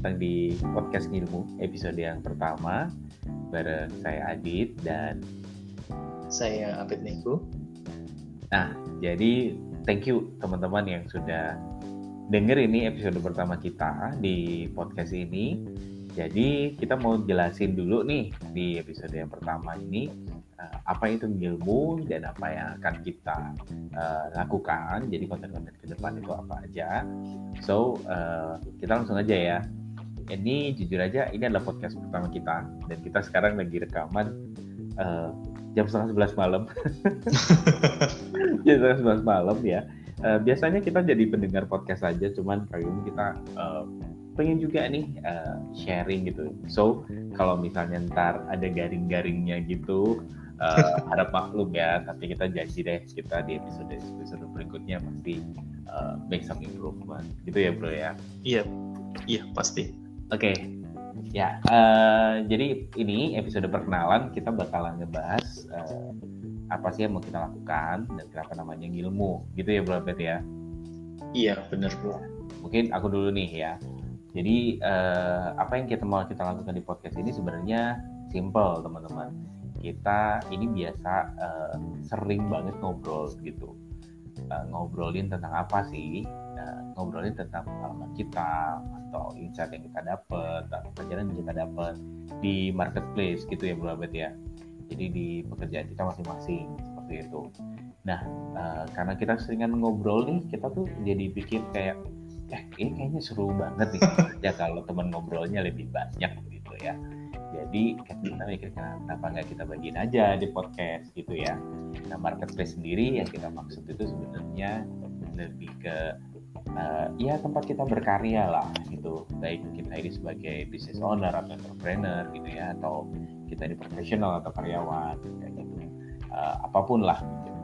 datang di podcast Ngilmu episode yang pertama bareng saya Adit dan saya Abed Niku. Nah, jadi thank you teman-teman yang sudah denger ini episode pertama kita di podcast ini. Jadi kita mau jelasin dulu nih di episode yang pertama ini uh, apa itu ilmu dan apa yang akan kita uh, lakukan. Jadi konten-konten ke depan itu apa aja. So uh, kita langsung aja ya. Ini jujur aja ini adalah podcast pertama kita dan kita sekarang lagi rekaman uh, jam setengah sebelas malam. jam setengah sebelas malam ya. Uh, biasanya kita jadi pendengar podcast aja, cuman kali ini kita uh, pengen juga nih uh, sharing gitu. So kalau misalnya ntar ada garing-garingnya gitu, uh, harap maklum ya tapi kita janji deh kita di episode episode berikutnya pasti uh, make some improvement gitu ya bro ya iya iya pasti oke. Okay. ya uh, jadi ini episode perkenalan kita bakalan ngebahas uh, apa sih yang mau kita lakukan dan kenapa namanya ngilmu gitu ya bro Bet ya? Iya benar bro. Mungkin aku dulu nih ya. Jadi uh, apa yang kita mau kita lakukan di podcast ini sebenarnya simple teman-teman. Kita ini biasa uh, sering banget ngobrol gitu. Uh, ngobrolin tentang apa sih ngobrolin tentang pengalaman kita atau insight yang kita dapat atau pelajaran yang kita dapat di marketplace gitu ya Bro Abed ya. Jadi di pekerjaan kita masing-masing seperti itu. Nah uh, karena kita seringan ngobrol nih kita tuh jadi pikir kayak eh ini kayaknya seru banget nih. Ya kalau teman ngobrolnya lebih banyak gitu ya. Jadi kita mikir kenapa nggak kita bagiin aja di podcast? Gitu ya. Nah marketplace sendiri yang kita maksud itu sebenarnya lebih ke uh, ya tempat kita berkarya lah gitu. Baik kita ini sebagai business owner atau entrepreneur gitu ya, atau kita ini profesional atau karyawan gitu. Uh, apa pun lah. Gitu.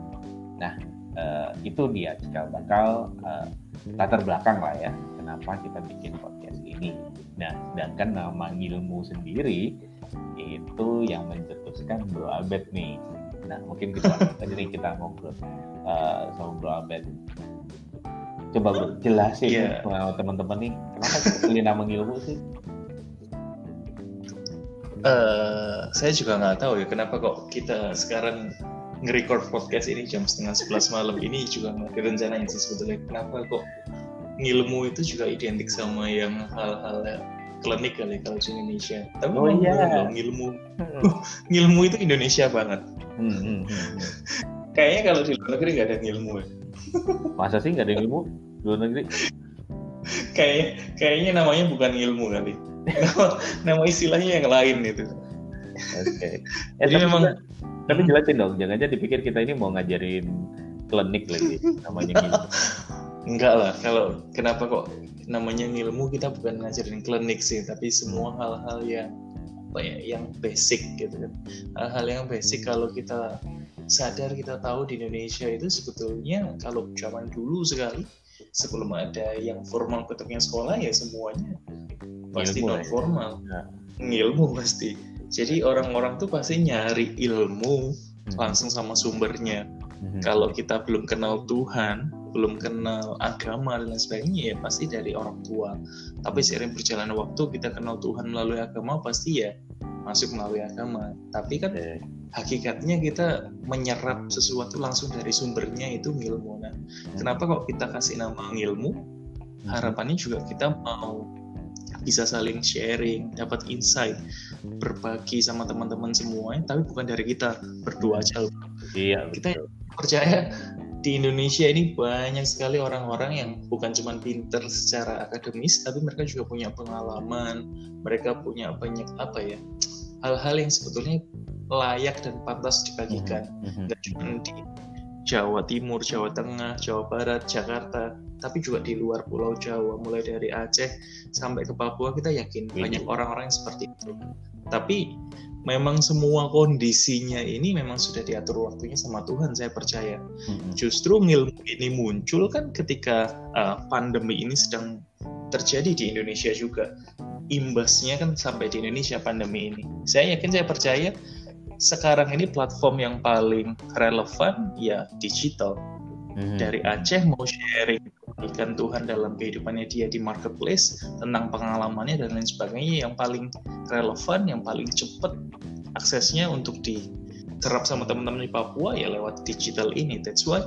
Nah uh, itu dia cikal bakal uh, latar belakang lah ya kenapa kita bikin podcast ini. Nah, sedangkan nama ilmu sendiri itu yang mencetuskan Bro Abed nih. Nah, mungkin kita jadi kita ngobrol uh, sama Bro Abed. Coba bro, jelasin yeah. teman-teman nih, kenapa pilih nama ilmu sih? Uh, saya juga nggak tahu ya kenapa kok kita sekarang nge-record podcast ini jam setengah sebelas malam ini juga nggak direncanain sih sebetulnya kenapa kok ngilmu itu juga identik sama yang hal-hal klinik kali kalau di Indonesia. Tapi oh, iya. loh, ngilmu, hmm. ngilmu itu Indonesia banget. Hmm, hmm, hmm. Kayaknya kalau di luar negeri nggak ada ngilmu ya. Masa sih nggak ada ilmu di luar negeri? Kayak, kayaknya namanya bukan ilmu kali. Nama, nama istilahnya yang lain itu. Oke. Okay. Ya, Jadi tapi memang. Tapi jelasin dong, jangan aja dipikir kita ini mau ngajarin klinik lagi namanya gitu. Enggak lah, kalau kenapa kok namanya ilmu kita bukan ngajarin klinik sih, tapi semua hmm. hal-hal yang apa ya, yang basic gitu kan. Hal-hal yang basic kalau kita sadar kita tahu di Indonesia itu sebetulnya kalau zaman dulu sekali sebelum ada yang formal bentuknya sekolah ya semuanya pasti non formal ya. ilmu pasti jadi orang-orang tuh pasti nyari ilmu hmm. langsung sama sumbernya hmm. kalau kita belum kenal Tuhan belum kenal agama dan lain sebagainya ya pasti dari orang tua tapi seiring berjalannya waktu kita kenal Tuhan melalui agama pasti ya masuk melalui agama tapi kan okay. hakikatnya kita menyerap sesuatu langsung dari sumbernya itu ilmu nah kenapa kok kita kasih nama ilmu hmm. harapannya juga kita mau bisa saling sharing, dapat insight, berbagi sama teman-teman semua, tapi bukan dari kita berdua aja. Iya. Kita percaya di Indonesia ini banyak sekali orang-orang yang bukan cuma pinter secara akademis, tapi mereka juga punya pengalaman, mereka punya banyak apa ya hal-hal yang sebetulnya layak dan pantas dibagikan, mm-hmm. nggak cuma di Jawa Timur, Jawa Tengah, Jawa Barat, Jakarta, tapi juga di luar Pulau Jawa, mulai dari Aceh sampai ke Papua, kita yakin banyak orang-orang yang seperti itu. Tapi memang semua kondisinya ini memang sudah diatur waktunya sama Tuhan saya percaya hmm. justru ilmu ini muncul kan ketika uh, pandemi ini sedang terjadi di Indonesia juga imbasnya kan sampai di Indonesia pandemi ini saya yakin saya percaya sekarang ini platform yang paling relevan ya digital hmm. dari Aceh mau sharing kebaikan Tuhan dalam kehidupannya dia di marketplace, tentang pengalamannya dan lain sebagainya yang paling relevan, yang paling cepat aksesnya untuk diserap sama teman-teman di Papua ya lewat digital ini. That's why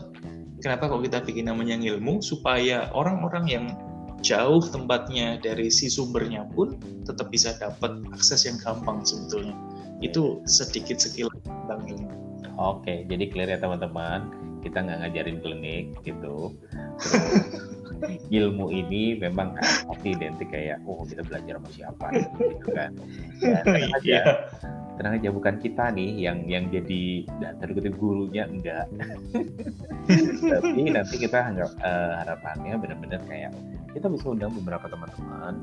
kenapa kok kita bikin namanya ngilmu supaya orang-orang yang jauh tempatnya dari si sumbernya pun tetap bisa dapat akses yang gampang sebetulnya. Itu sedikit sekilas tentang ilmu. Oke, jadi clear ya teman-teman. Kita nggak ngajarin klinik gitu. ilmu ini memang pasti identik kayak, oh kita belajar sama siapa gitu kan. Ya, tenang aja, yeah. tenang aja bukan kita nih yang yang jadi dan gurunya enggak. Tapi nanti kita anggap uh, harapannya benar-benar kayak kita bisa undang beberapa teman-teman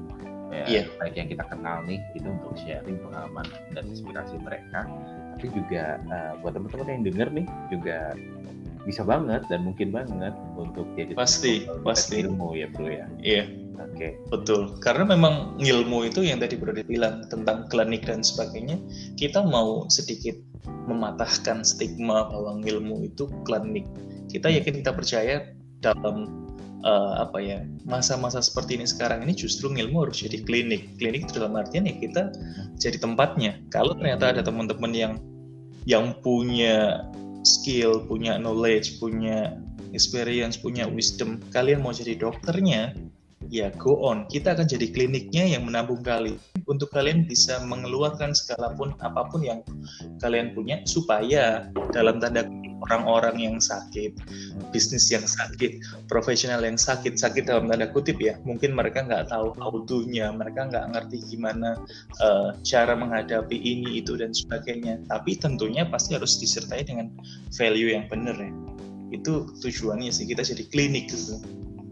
ya, yeah. baik yang kita kenal nih itu untuk sharing pengalaman dan inspirasi mereka. Tapi juga uh, buat teman-teman yang denger nih juga bisa banget dan mungkin banget untuk jadi pasti pasti. ilmu ya bro ya. Iya oke. Okay. betul. Karena memang ilmu itu yang tadi bro bilang tentang klinik dan sebagainya kita mau sedikit mematahkan stigma bahwa ilmu itu klinik. Kita yakin kita percaya dalam uh, apa ya masa-masa seperti ini sekarang ini justru ilmu harus jadi klinik. Klinik dalam artian ya kita jadi tempatnya. Kalau ternyata ada teman-teman yang yang punya skill punya knowledge punya experience punya wisdom kalian mau jadi dokternya ya go on kita akan jadi kliniknya yang menampung kalian untuk kalian bisa mengeluarkan segala pun apa pun yang kalian punya supaya dalam tanda orang-orang yang sakit, bisnis yang sakit, profesional yang sakit, sakit dalam tanda kutip ya, mungkin mereka nggak tahu autunya, mereka nggak ngerti gimana uh, cara menghadapi ini itu dan sebagainya. Tapi tentunya pasti harus disertai dengan value yang benar ya. Itu tujuannya sih kita jadi klinik gitu.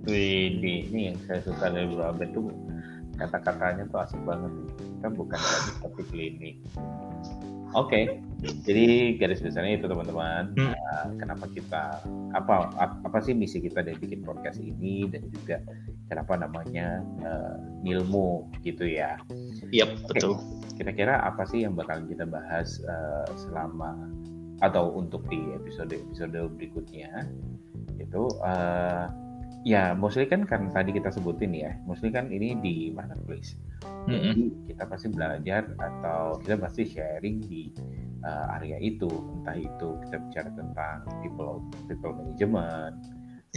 Wih, ini yang saya suka dari Bu Abed tuh kata-katanya tuh asik banget. Kita bukan lagi tapi klinik. Oke, okay. jadi garis besarnya itu teman-teman. Hmm. Uh, kenapa kita apa apa sih misi kita dari bikin podcast ini dan juga kenapa namanya uh, ilmu gitu ya? Iya yep, betul. Kira-kira apa sih yang bakal kita bahas uh, selama atau untuk di episode episode berikutnya? Itu uh, Ya, mostly kan kan tadi kita sebutin ya, mostly kan ini di marketplace. Mm-hmm. Jadi kita pasti belajar atau kita pasti sharing di uh, area itu, entah itu kita bicara tentang people people management,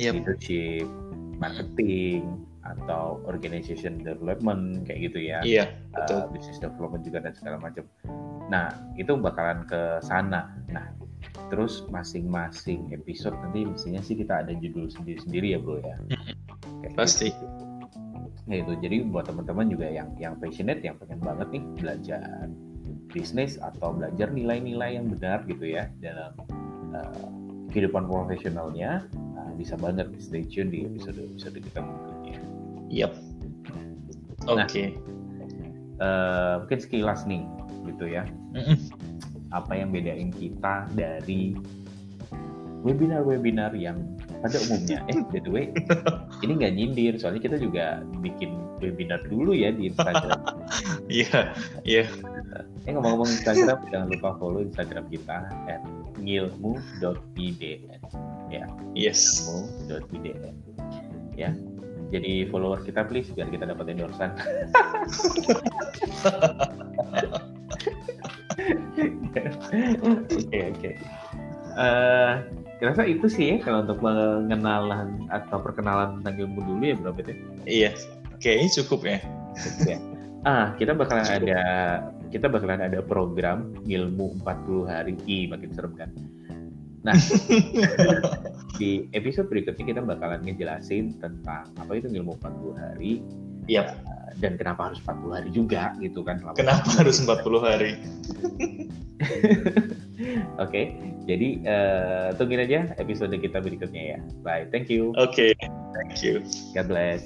yep. leadership, marketing, atau organization development kayak gitu ya. Iya, betul. Uh, business development juga dan segala macam. Nah, itu bakalan ke sana. Nah, terus masing-masing episode nanti mestinya sih kita ada judul sendiri-sendiri ya bro ya Kayak pasti gitu. nah itu jadi buat teman-teman juga yang yang passionate yang pengen banget nih belajar bisnis atau belajar nilai-nilai yang benar gitu ya dalam uh, kehidupan profesionalnya uh, bisa banget stay tune di episode episode kita berikutnya. Yap. Oke. Okay. Nah, uh, mungkin sekilas nih gitu ya. Mm -mm apa yang bedain kita dari webinar-webinar yang pada umumnya. Eh by the way ini nggak nyindir soalnya kita juga bikin webinar dulu ya di Instagram. Iya iya. Eh ngomong-ngomong Instagram jangan lupa follow Instagram kita at ngilmu.idn ya. Yes. Ngilmu.idn ya. Jadi follower kita please biar kita dapat endorsan Oke oke. Eh, Kira-kira itu sih ya kalau untuk pengenalan atau perkenalan tentang ilmu dulu ya berapa itu? Iya, kayaknya cukup ya. Cukup ya. Ah, kita bakalan cukup. ada kita bakalan ada program ilmu 40 hari. Ih, makin serem kan. Nah, di episode berikutnya kita bakalan ngejelasin tentang apa itu ilmu 40 hari. Iya. Yep dan kenapa harus 40 hari juga gitu kan kenapa harus 40 hari Oke, okay, jadi uh, tungguin aja episode kita berikutnya ya. Bye, thank you. Oke, okay, thank you. God bless.